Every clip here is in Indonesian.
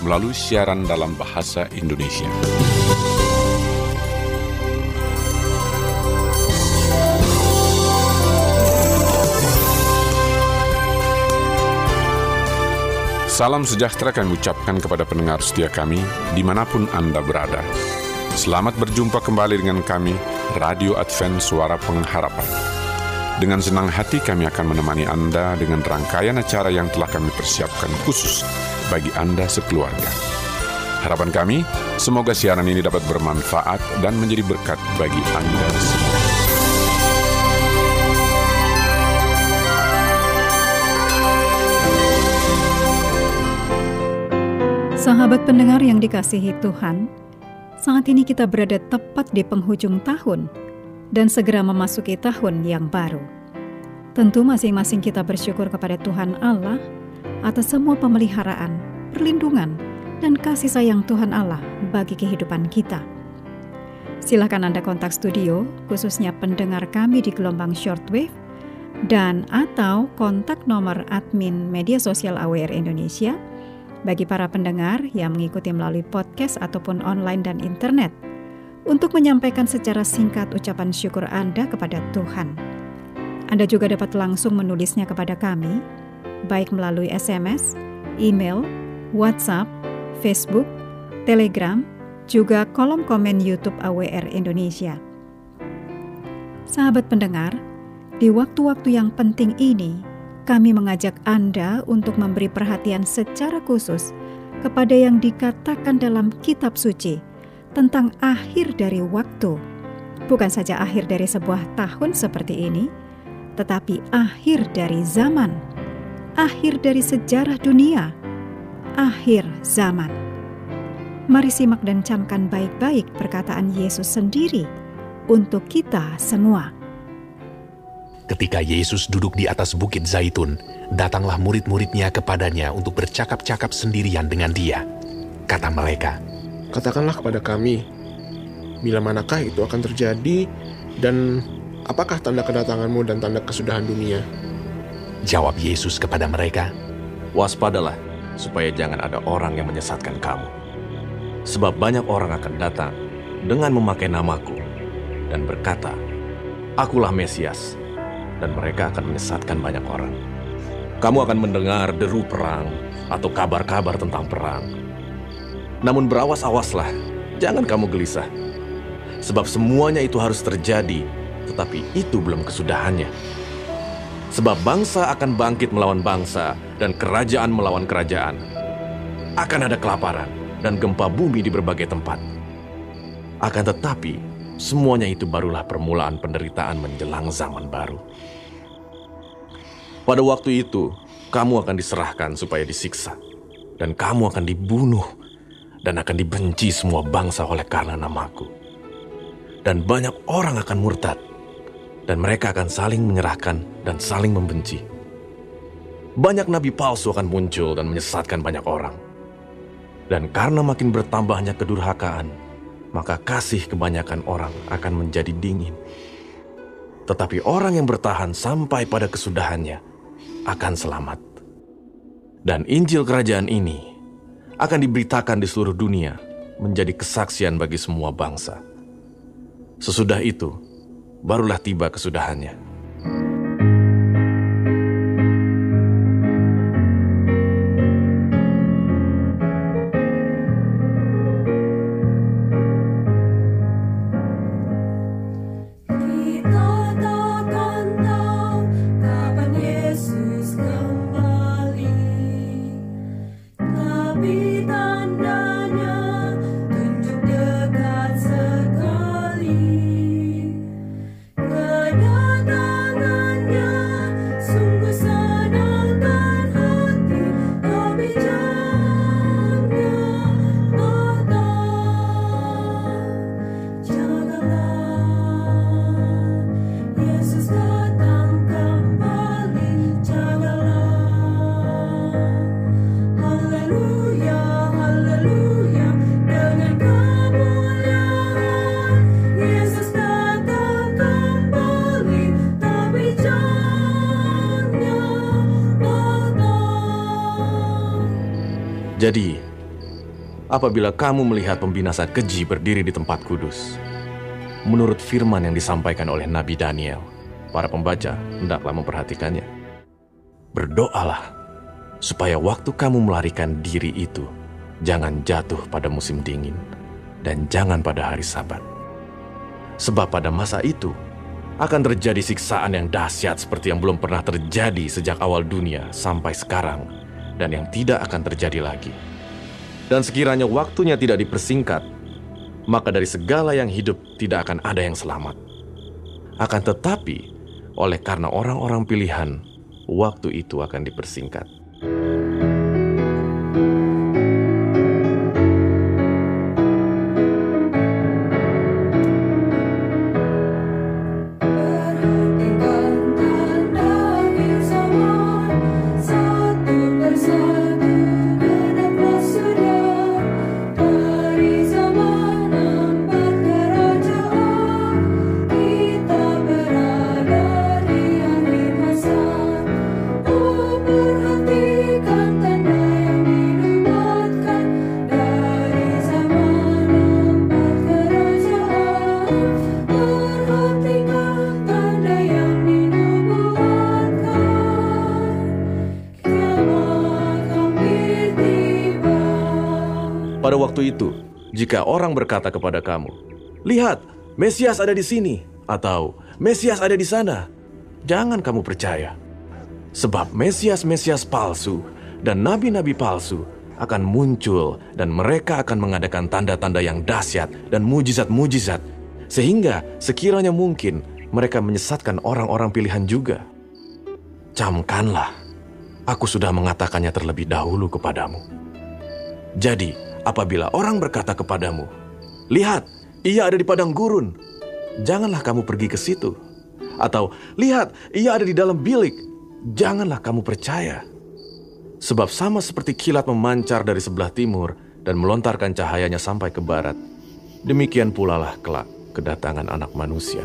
melalui siaran dalam bahasa Indonesia. Salam sejahtera kami ucapkan kepada pendengar setia kami di mana pun Anda berada. Selamat berjumpa kembali dengan kami, Radio Advent Suara Pengharapan. Dengan senang hati kami akan menemani Anda dengan rangkaian acara yang telah kami persiapkan khusus bagi Anda sekeluarga. Harapan kami, semoga siaran ini dapat bermanfaat dan menjadi berkat bagi Anda semua. Sahabat pendengar yang dikasihi Tuhan, saat ini kita berada tepat di penghujung tahun dan segera memasuki tahun yang baru. Tentu masing-masing kita bersyukur kepada Tuhan Allah atas semua pemeliharaan, perlindungan, dan kasih sayang Tuhan Allah bagi kehidupan kita. Silakan Anda kontak studio, khususnya pendengar kami di gelombang shortwave, dan atau kontak nomor admin media sosial AWR Indonesia bagi para pendengar yang mengikuti melalui podcast ataupun online dan internet – untuk menyampaikan secara singkat ucapan syukur Anda kepada Tuhan. Anda juga dapat langsung menulisnya kepada kami, baik melalui SMS, email, WhatsApp, Facebook, Telegram, juga kolom komen YouTube AWR Indonesia. Sahabat pendengar, di waktu-waktu yang penting ini, kami mengajak Anda untuk memberi perhatian secara khusus kepada yang dikatakan dalam kitab suci tentang akhir dari waktu. Bukan saja akhir dari sebuah tahun seperti ini, tetapi akhir dari zaman, akhir dari sejarah dunia, akhir zaman. Mari simak dan camkan baik-baik perkataan Yesus sendiri untuk kita semua. Ketika Yesus duduk di atas bukit Zaitun, datanglah murid-muridnya kepadanya untuk bercakap-cakap sendirian dengan dia. Kata mereka, Katakanlah kepada kami, bila manakah itu akan terjadi dan apakah tanda kedatanganmu dan tanda kesudahan dunia? Jawab Yesus kepada mereka, Waspadalah, supaya jangan ada orang yang menyesatkan kamu. Sebab banyak orang akan datang dengan memakai namaku dan berkata, Akulah Mesias, dan mereka akan menyesatkan banyak orang. Kamu akan mendengar deru perang atau kabar-kabar tentang perang namun berawas-awaslah, jangan kamu gelisah. Sebab semuanya itu harus terjadi, tetapi itu belum kesudahannya. Sebab bangsa akan bangkit melawan bangsa, dan kerajaan melawan kerajaan. Akan ada kelaparan dan gempa bumi di berbagai tempat. Akan tetapi, semuanya itu barulah permulaan penderitaan menjelang zaman baru. Pada waktu itu, kamu akan diserahkan supaya disiksa, dan kamu akan dibunuh dan akan dibenci semua bangsa oleh karena namaku. Dan banyak orang akan murtad, dan mereka akan saling menyerahkan dan saling membenci. Banyak nabi palsu akan muncul dan menyesatkan banyak orang. Dan karena makin bertambahnya kedurhakaan, maka kasih kebanyakan orang akan menjadi dingin. Tetapi orang yang bertahan sampai pada kesudahannya akan selamat. Dan Injil Kerajaan ini akan diberitakan di seluruh dunia menjadi kesaksian bagi semua bangsa. Sesudah itu, barulah tiba kesudahannya. Jadi, apabila kamu melihat pembinasa keji berdiri di tempat kudus, menurut firman yang disampaikan oleh Nabi Daniel, para pembaca hendaklah memperhatikannya. Berdoalah supaya waktu kamu melarikan diri itu jangan jatuh pada musim dingin dan jangan pada hari Sabat. Sebab pada masa itu akan terjadi siksaan yang dahsyat seperti yang belum pernah terjadi sejak awal dunia sampai sekarang dan yang tidak akan terjadi lagi. Dan sekiranya waktunya tidak dipersingkat, maka dari segala yang hidup tidak akan ada yang selamat. Akan tetapi, oleh karena orang-orang pilihan, waktu itu akan dipersingkat. Jika orang berkata kepada kamu, "Lihat, Mesias ada di sini," atau "Mesias ada di sana," jangan kamu percaya. Sebab Mesias-Mesias palsu dan nabi-nabi palsu akan muncul dan mereka akan mengadakan tanda-tanda yang dahsyat dan mujizat-mujizat sehingga sekiranya mungkin mereka menyesatkan orang-orang pilihan juga. Camkanlah, aku sudah mengatakannya terlebih dahulu kepadamu. Jadi, apabila orang berkata kepadamu, "Lihat, ia ada di padang gurun," janganlah kamu pergi ke situ. Atau, "Lihat, ia ada di dalam bilik," janganlah kamu percaya. Sebab sama seperti kilat memancar dari sebelah timur dan melontarkan cahayanya sampai ke barat, demikian pula lah kelak kedatangan anak manusia.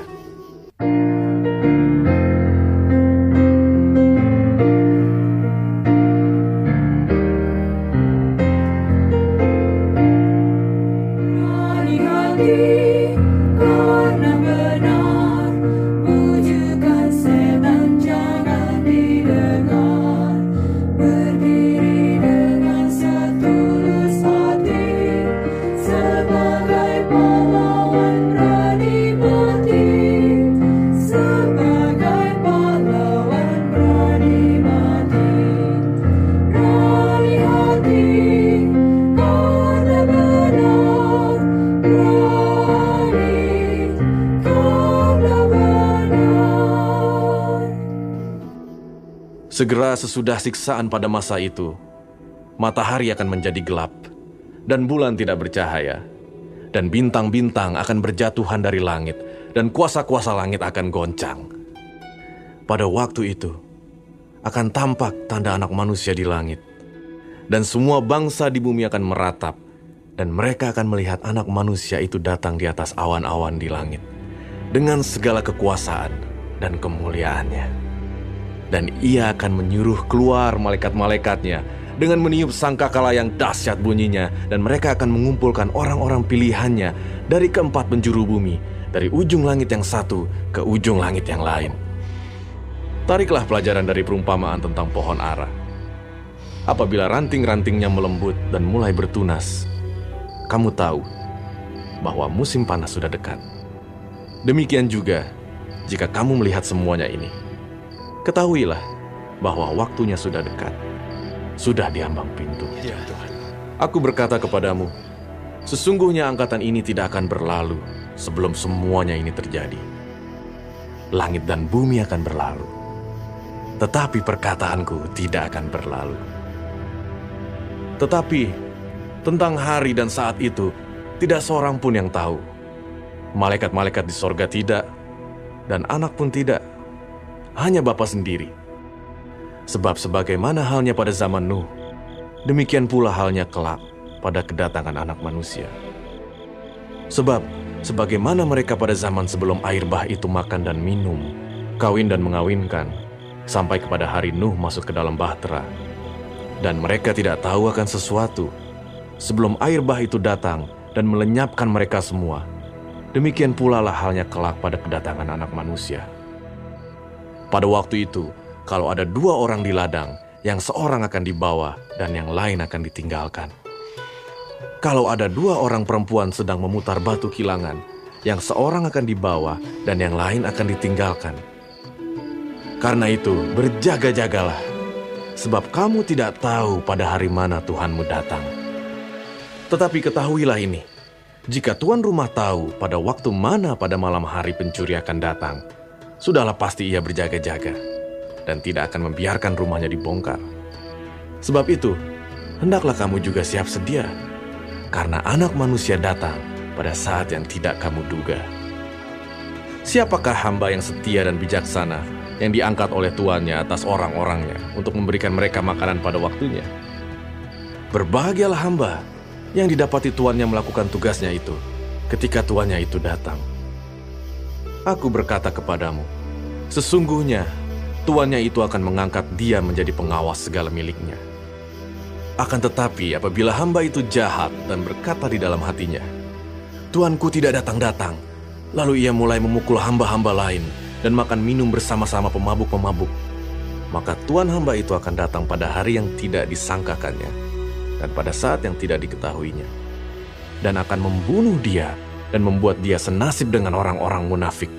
Sesudah siksaan pada masa itu, matahari akan menjadi gelap, dan bulan tidak bercahaya, dan bintang-bintang akan berjatuhan dari langit, dan kuasa-kuasa langit akan goncang. Pada waktu itu, akan tampak tanda anak manusia di langit, dan semua bangsa di bumi akan meratap, dan mereka akan melihat anak manusia itu datang di atas awan-awan di langit, dengan segala kekuasaan dan kemuliaannya dan ia akan menyuruh keluar malaikat-malaikatnya dengan meniup sangkakala yang dahsyat bunyinya dan mereka akan mengumpulkan orang-orang pilihannya dari keempat penjuru bumi dari ujung langit yang satu ke ujung langit yang lain. Tariklah pelajaran dari perumpamaan tentang pohon ara. Apabila ranting-rantingnya melembut dan mulai bertunas, kamu tahu bahwa musim panas sudah dekat. Demikian juga jika kamu melihat semuanya ini Ketahuilah bahwa waktunya sudah dekat. Sudah diambang pintu. Ya, Tuhan. Aku berkata kepadamu, sesungguhnya angkatan ini tidak akan berlalu sebelum semuanya ini terjadi. Langit dan bumi akan berlalu, tetapi perkataanku tidak akan berlalu. Tetapi tentang hari dan saat itu, tidak seorang pun yang tahu. Malaikat-malaikat di sorga tidak, dan anak pun tidak, hanya Bapa sendiri. Sebab sebagaimana halnya pada zaman Nuh, demikian pula halnya kelak pada kedatangan anak manusia. Sebab sebagaimana mereka pada zaman sebelum air bah itu makan dan minum, kawin dan mengawinkan, sampai kepada hari Nuh masuk ke dalam bahtera, dan mereka tidak tahu akan sesuatu, sebelum air bah itu datang dan melenyapkan mereka semua. Demikian pula lah halnya kelak pada kedatangan anak manusia. Pada waktu itu, kalau ada dua orang di ladang, yang seorang akan dibawa dan yang lain akan ditinggalkan. Kalau ada dua orang perempuan sedang memutar batu kilangan, yang seorang akan dibawa dan yang lain akan ditinggalkan. Karena itu, berjaga-jagalah, sebab kamu tidak tahu pada hari mana Tuhanmu datang. Tetapi ketahuilah ini, jika tuan rumah tahu pada waktu mana pada malam hari pencuri akan datang, sudahlah pasti ia berjaga-jaga dan tidak akan membiarkan rumahnya dibongkar. Sebab itu, hendaklah kamu juga siap sedia, karena anak manusia datang pada saat yang tidak kamu duga. Siapakah hamba yang setia dan bijaksana yang diangkat oleh tuannya atas orang-orangnya untuk memberikan mereka makanan pada waktunya? Berbahagialah hamba yang didapati tuannya melakukan tugasnya itu ketika tuannya itu datang. Aku berkata kepadamu, sesungguhnya tuannya itu akan mengangkat dia menjadi pengawas segala miliknya. Akan tetapi apabila hamba itu jahat dan berkata di dalam hatinya, Tuanku tidak datang-datang, lalu ia mulai memukul hamba-hamba lain dan makan minum bersama-sama pemabuk-pemabuk, maka tuan hamba itu akan datang pada hari yang tidak disangkakannya dan pada saat yang tidak diketahuinya, dan akan membunuh dia dan membuat dia senasib dengan orang-orang munafik.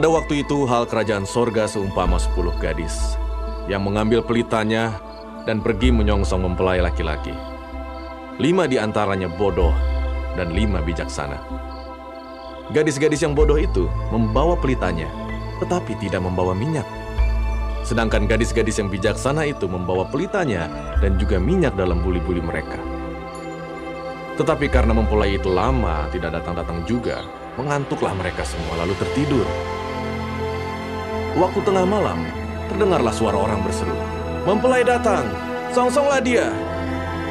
Pada waktu itu hal kerajaan sorga seumpama sepuluh gadis yang mengambil pelitanya dan pergi menyongsong mempelai laki-laki. Lima di antaranya bodoh dan lima bijaksana. Gadis-gadis yang bodoh itu membawa pelitanya, tetapi tidak membawa minyak. Sedangkan gadis-gadis yang bijaksana itu membawa pelitanya dan juga minyak dalam buli-buli mereka. Tetapi karena mempelai itu lama tidak datang-datang juga, mengantuklah mereka semua lalu tertidur. Waktu tengah malam, terdengarlah suara orang berseru. Mempelai datang, songsonglah dia.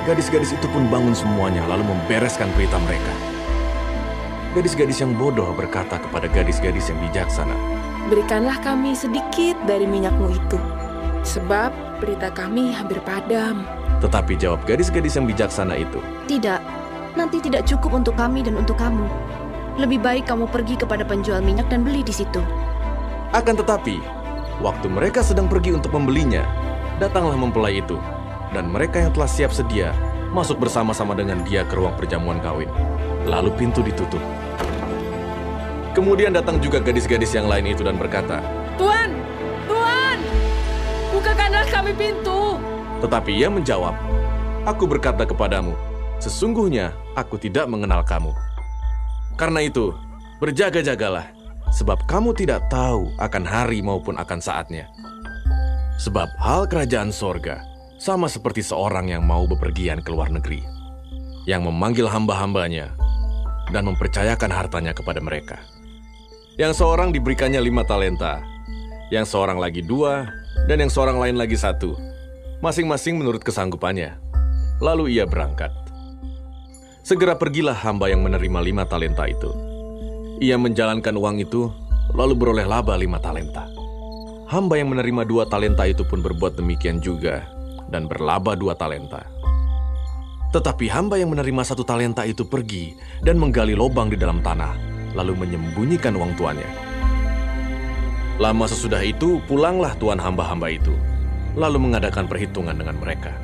Gadis-gadis itu pun bangun semuanya lalu membereskan pelita mereka. Gadis-gadis yang bodoh berkata kepada gadis-gadis yang bijaksana, Berikanlah kami sedikit dari minyakmu itu, sebab pelita kami hampir padam. Tetapi jawab gadis-gadis yang bijaksana itu, Tidak, nanti tidak cukup untuk kami dan untuk kamu. Lebih baik kamu pergi kepada penjual minyak dan beli di situ. Akan tetapi, waktu mereka sedang pergi untuk membelinya, datanglah mempelai itu, dan mereka yang telah siap sedia masuk bersama-sama dengan dia ke ruang perjamuan kawin. Lalu pintu ditutup. Kemudian datang juga gadis-gadis yang lain itu dan berkata, Tuan, Tuan, bukakanlah kami pintu. Tetapi ia menjawab, Aku berkata kepadamu, sesungguhnya aku tidak mengenal kamu. Karena itu, berjaga-jagalah, sebab kamu tidak tahu akan hari maupun akan saatnya. Sebab hal kerajaan sorga sama seperti seorang yang mau bepergian ke luar negeri, yang memanggil hamba-hambanya dan mempercayakan hartanya kepada mereka. Yang seorang diberikannya lima talenta, yang seorang lagi dua, dan yang seorang lain lagi satu, masing-masing menurut kesanggupannya. Lalu ia berangkat. Segera pergilah hamba yang menerima lima talenta itu ia menjalankan uang itu, lalu beroleh laba lima talenta. Hamba yang menerima dua talenta itu pun berbuat demikian juga, dan berlaba dua talenta. Tetapi hamba yang menerima satu talenta itu pergi dan menggali lubang di dalam tanah, lalu menyembunyikan uang tuannya. Lama sesudah itu, pulanglah tuan hamba-hamba itu, lalu mengadakan perhitungan dengan mereka.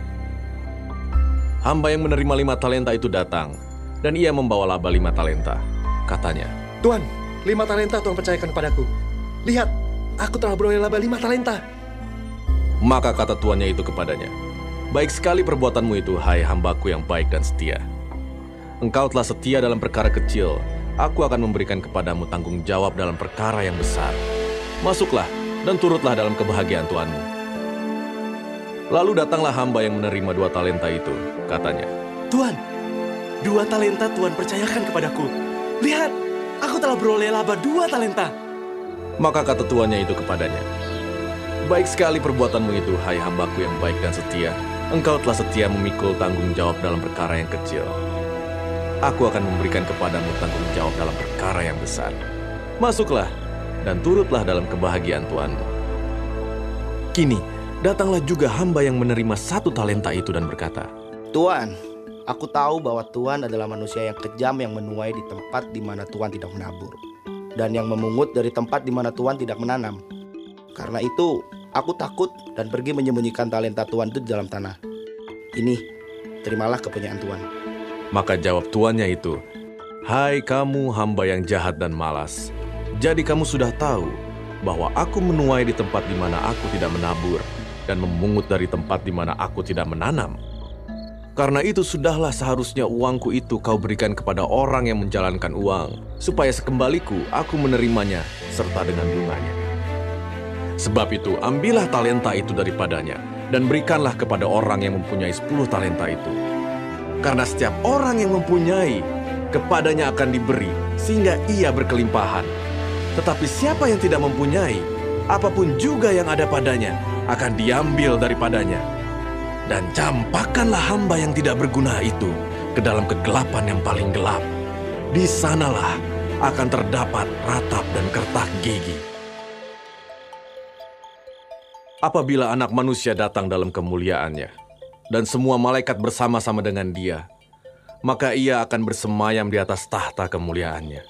Hamba yang menerima lima talenta itu datang, dan ia membawa laba lima talenta. Katanya, Tuan, lima talenta Tuhan percayakan kepadaku. Lihat, aku telah beroleh laba lima talenta. Maka kata tuannya itu kepadanya, Baik sekali perbuatanmu itu, hai hambaku yang baik dan setia. Engkau telah setia dalam perkara kecil, aku akan memberikan kepadamu tanggung jawab dalam perkara yang besar. Masuklah dan turutlah dalam kebahagiaan Tuanmu. Lalu datanglah hamba yang menerima dua talenta itu, katanya. Tuan, dua talenta Tuhan percayakan kepadaku. Lihat, aku telah beroleh laba dua talenta. Maka kata tuannya itu kepadanya, Baik sekali perbuatanmu itu, hai hambaku yang baik dan setia. Engkau telah setia memikul tanggung jawab dalam perkara yang kecil. Aku akan memberikan kepadamu tanggung jawab dalam perkara yang besar. Masuklah dan turutlah dalam kebahagiaan Tuanmu. Kini, datanglah juga hamba yang menerima satu talenta itu dan berkata, Tuan, aku tahu bahwa Tuhan adalah manusia yang kejam yang menuai di tempat di mana Tuhan tidak menabur. Dan yang memungut dari tempat di mana Tuhan tidak menanam. Karena itu, aku takut dan pergi menyembunyikan talenta Tuhan itu di dalam tanah. Ini, terimalah kepunyaan Tuhan. Maka jawab tuannya itu, Hai kamu hamba yang jahat dan malas, jadi kamu sudah tahu bahwa aku menuai di tempat di mana aku tidak menabur dan memungut dari tempat di mana aku tidak menanam. Karena itu sudahlah seharusnya uangku itu kau berikan kepada orang yang menjalankan uang, supaya sekembaliku aku menerimanya serta dengan bunganya. Sebab itu, ambillah talenta itu daripadanya, dan berikanlah kepada orang yang mempunyai sepuluh talenta itu. Karena setiap orang yang mempunyai, kepadanya akan diberi, sehingga ia berkelimpahan. Tetapi siapa yang tidak mempunyai, apa pun juga yang ada padanya, akan diambil daripadanya. Dan campakkanlah hamba yang tidak berguna itu ke dalam kegelapan yang paling gelap. Di sanalah akan terdapat ratap dan kertak gigi. Apabila anak manusia datang dalam kemuliaannya, dan semua malaikat bersama-sama dengan dia, maka ia akan bersemayam di atas tahta kemuliaannya.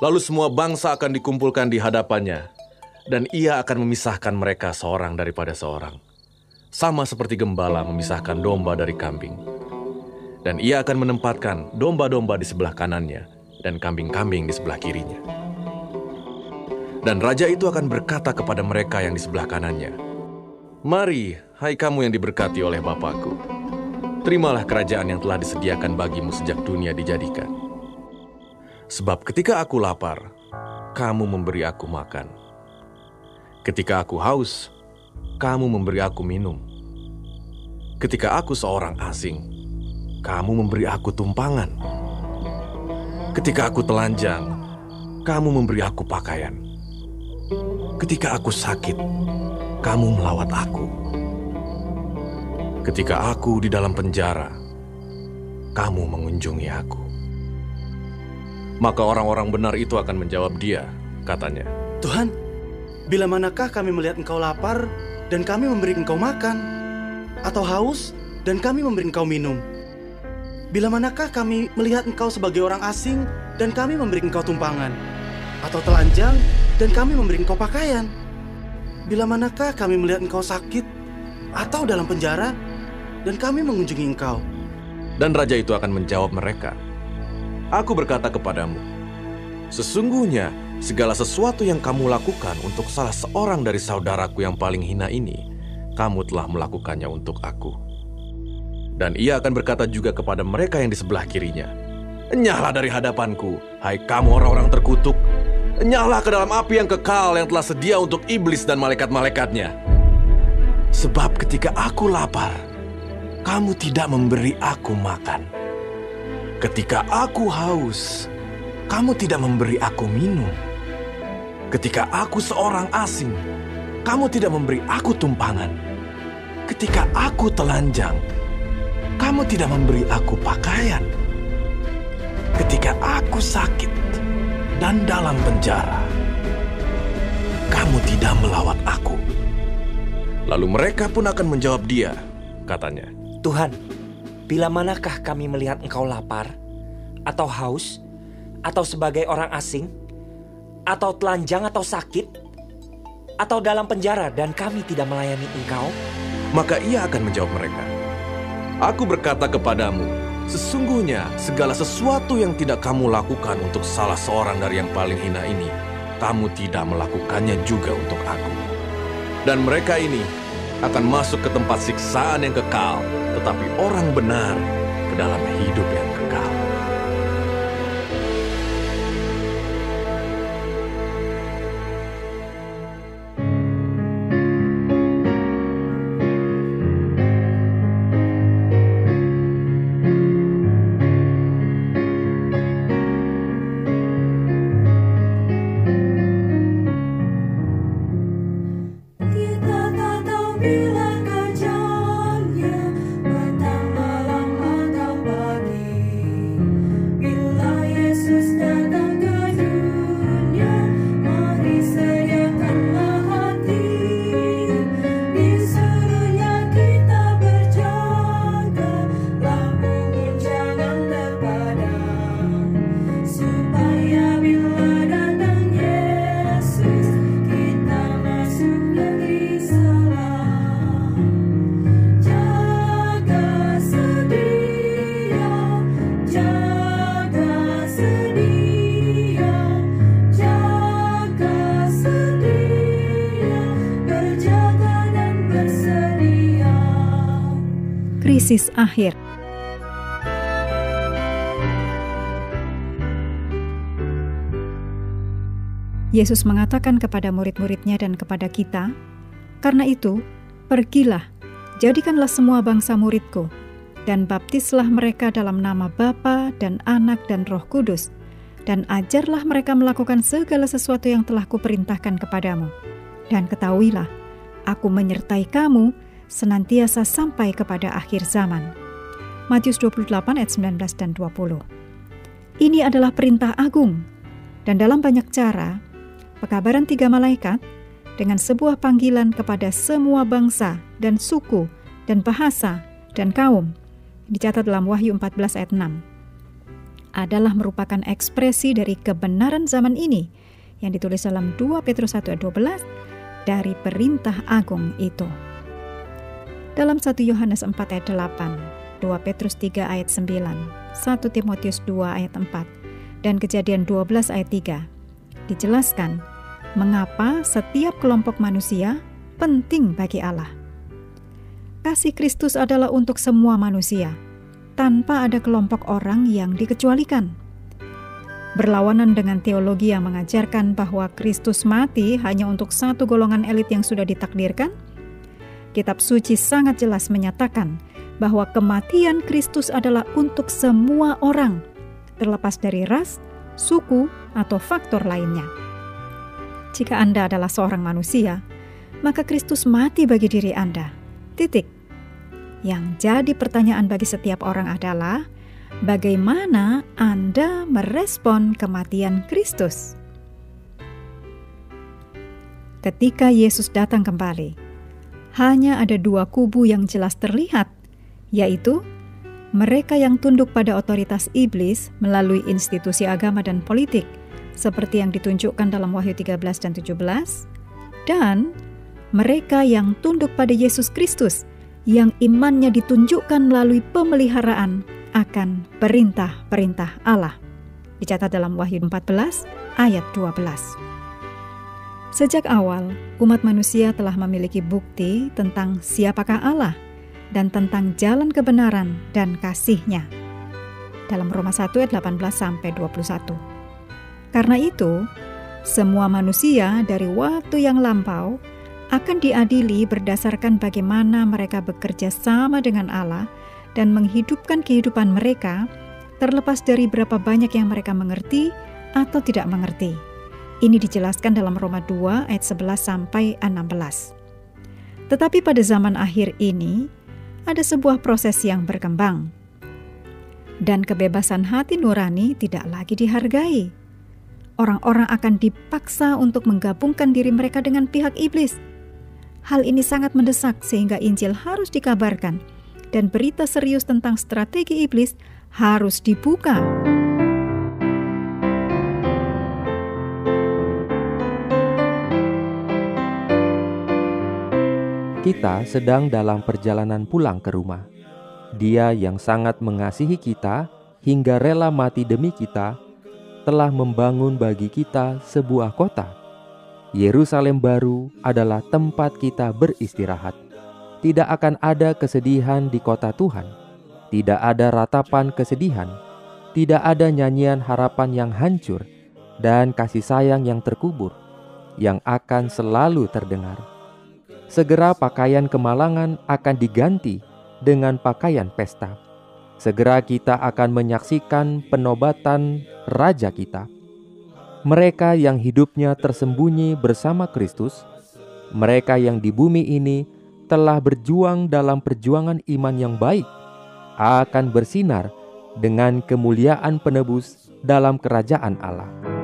Lalu semua bangsa akan dikumpulkan di hadapannya, dan ia akan memisahkan mereka seorang daripada seorang. Sama seperti gembala memisahkan domba dari kambing. Dan ia akan menempatkan domba-domba di sebelah kanannya, dan kambing-kambing di sebelah kirinya. Dan raja itu akan berkata kepada mereka yang di sebelah kanannya, Mari, hai kamu yang diberkati oleh Bapakku. Terimalah kerajaan yang telah disediakan bagimu sejak dunia dijadikan. Sebab ketika aku lapar, kamu memberi aku makan. Ketika aku haus, kamu memberi aku minum. Ketika aku seorang asing, kamu memberi aku tumpangan. Ketika aku telanjang, kamu memberi aku pakaian. Ketika aku sakit, kamu melawat aku. Ketika aku di dalam penjara, kamu mengunjungi aku. Maka orang-orang benar itu akan menjawab dia, katanya. Tuhan, bila manakah kami melihat engkau lapar dan kami memberi engkau makan? Atau haus dan kami memberi engkau minum? Bila manakah kami melihat engkau sebagai orang asing dan kami memberi engkau tumpangan? Atau telanjang dan kami memberi engkau pakaian. Bila manakah kami melihat engkau sakit atau dalam penjara dan kami mengunjungi engkau? Dan raja itu akan menjawab mereka, Aku berkata kepadamu, sesungguhnya segala sesuatu yang kamu lakukan untuk salah seorang dari saudaraku yang paling hina ini, kamu telah melakukannya untuk aku. Dan ia akan berkata juga kepada mereka yang di sebelah kirinya, Enyahlah dari hadapanku, hai kamu orang-orang terkutuk, Nyala ke dalam api yang kekal yang telah sedia untuk iblis dan malaikat-malaikatnya. Sebab ketika aku lapar, kamu tidak memberi aku makan. Ketika aku haus, kamu tidak memberi aku minum. Ketika aku seorang asing, kamu tidak memberi aku tumpangan. Ketika aku telanjang, kamu tidak memberi aku pakaian. Ketika aku sakit, dan dalam penjara. Kamu tidak melawat aku. Lalu mereka pun akan menjawab dia, katanya. Tuhan, bila manakah kami melihat engkau lapar, atau haus, atau sebagai orang asing, atau telanjang atau sakit, atau dalam penjara dan kami tidak melayani engkau? Maka ia akan menjawab mereka, Aku berkata kepadamu, sesungguhnya segala sesuatu yang tidak kamu lakukan untuk salah seorang dari yang paling hina ini, kamu tidak melakukannya juga untuk aku. Dan mereka ini akan masuk ke tempat siksaan yang kekal, tetapi orang benar ke dalam hidup yang kekal. Krisis akhir Yesus mengatakan kepada murid-muridnya dan kepada kita, "Karena itu, pergilah, jadikanlah semua bangsa muridku, dan baptislah mereka dalam nama Bapa dan Anak dan Roh Kudus, dan ajarlah mereka melakukan segala sesuatu yang telah kuperintahkan kepadamu. Dan ketahuilah, aku menyertai kamu senantiasa sampai kepada akhir zaman." Matius 28 ayat 19 dan 20. Ini adalah perintah agung, dan dalam banyak cara, pekabaran tiga malaikat dengan sebuah panggilan kepada semua bangsa dan suku dan bahasa dan kaum dicatat dalam Wahyu 14 ayat 6 adalah merupakan ekspresi dari kebenaran zaman ini yang ditulis dalam 2 Petrus 1 ayat 12 dari perintah agung itu. Dalam 1 Yohanes 4 ayat 8, 2 Petrus 3 ayat 9, 1 Timotius 2 ayat 4, dan kejadian 12 ayat 3 dijelaskan mengapa setiap kelompok manusia penting bagi Allah. Kasih Kristus adalah untuk semua manusia, tanpa ada kelompok orang yang dikecualikan. Berlawanan dengan teologi yang mengajarkan bahwa Kristus mati hanya untuk satu golongan elit yang sudah ditakdirkan, kitab suci sangat jelas menyatakan bahwa kematian Kristus adalah untuk semua orang, terlepas dari ras, suku, atau faktor lainnya. Jika Anda adalah seorang manusia, maka Kristus mati bagi diri Anda. Titik. Yang jadi pertanyaan bagi setiap orang adalah bagaimana Anda merespon kematian Kristus. Ketika Yesus datang kembali, hanya ada dua kubu yang jelas terlihat, yaitu mereka yang tunduk pada otoritas iblis melalui institusi agama dan politik, seperti yang ditunjukkan dalam Wahyu 13 dan 17, dan mereka yang tunduk pada Yesus Kristus, yang imannya ditunjukkan melalui pemeliharaan akan perintah-perintah Allah. Dicatat dalam Wahyu 14 ayat 12. Sejak awal, umat manusia telah memiliki bukti tentang siapakah Allah dan tentang jalan kebenaran dan kasih-Nya. Dalam Roma 1 ayat 18 sampai 21. Karena itu, semua manusia dari waktu yang lampau akan diadili berdasarkan bagaimana mereka bekerja sama dengan Allah dan menghidupkan kehidupan mereka terlepas dari berapa banyak yang mereka mengerti atau tidak mengerti. Ini dijelaskan dalam Roma 2 ayat 11 sampai 16. Tetapi pada zaman akhir ini ada sebuah proses yang berkembang. Dan kebebasan hati nurani tidak lagi dihargai. Orang-orang akan dipaksa untuk menggabungkan diri mereka dengan pihak iblis. Hal ini sangat mendesak sehingga Injil harus dikabarkan dan berita serius tentang strategi iblis harus dibuka. Kita sedang dalam perjalanan pulang ke rumah. Dia yang sangat mengasihi kita hingga rela mati demi kita, telah membangun bagi kita sebuah kota. Yerusalem baru adalah tempat kita beristirahat. Tidak akan ada kesedihan di kota Tuhan. Tidak ada ratapan kesedihan. Tidak ada nyanyian harapan yang hancur dan kasih sayang yang terkubur yang akan selalu terdengar. Segera pakaian kemalangan akan diganti dengan pakaian pesta. Segera kita akan menyaksikan penobatan Raja kita. Mereka yang hidupnya tersembunyi bersama Kristus, mereka yang di bumi ini telah berjuang dalam perjuangan iman yang baik, akan bersinar dengan kemuliaan penebus dalam kerajaan Allah.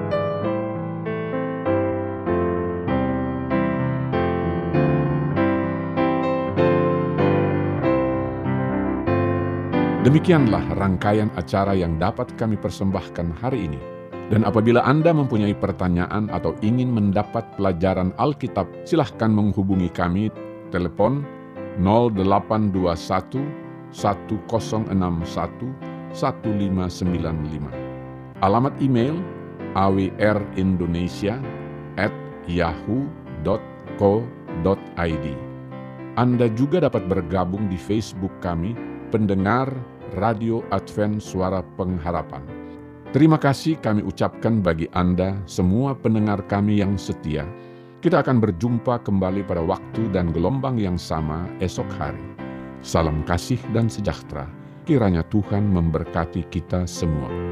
Demikianlah rangkaian acara yang dapat kami persembahkan hari ini. Dan apabila Anda mempunyai pertanyaan atau ingin mendapat pelajaran Alkitab, silahkan menghubungi kami telepon 0821 1061 1595. Alamat email awrindonesia at. Anda juga dapat bergabung di Facebook kami, pendengar Radio Advent Suara Pengharapan. Terima kasih kami ucapkan bagi Anda, semua pendengar kami yang setia. Kita akan berjumpa kembali pada waktu dan gelombang yang sama esok hari. Salam kasih dan sejahtera. Kiranya Tuhan memberkati kita semua.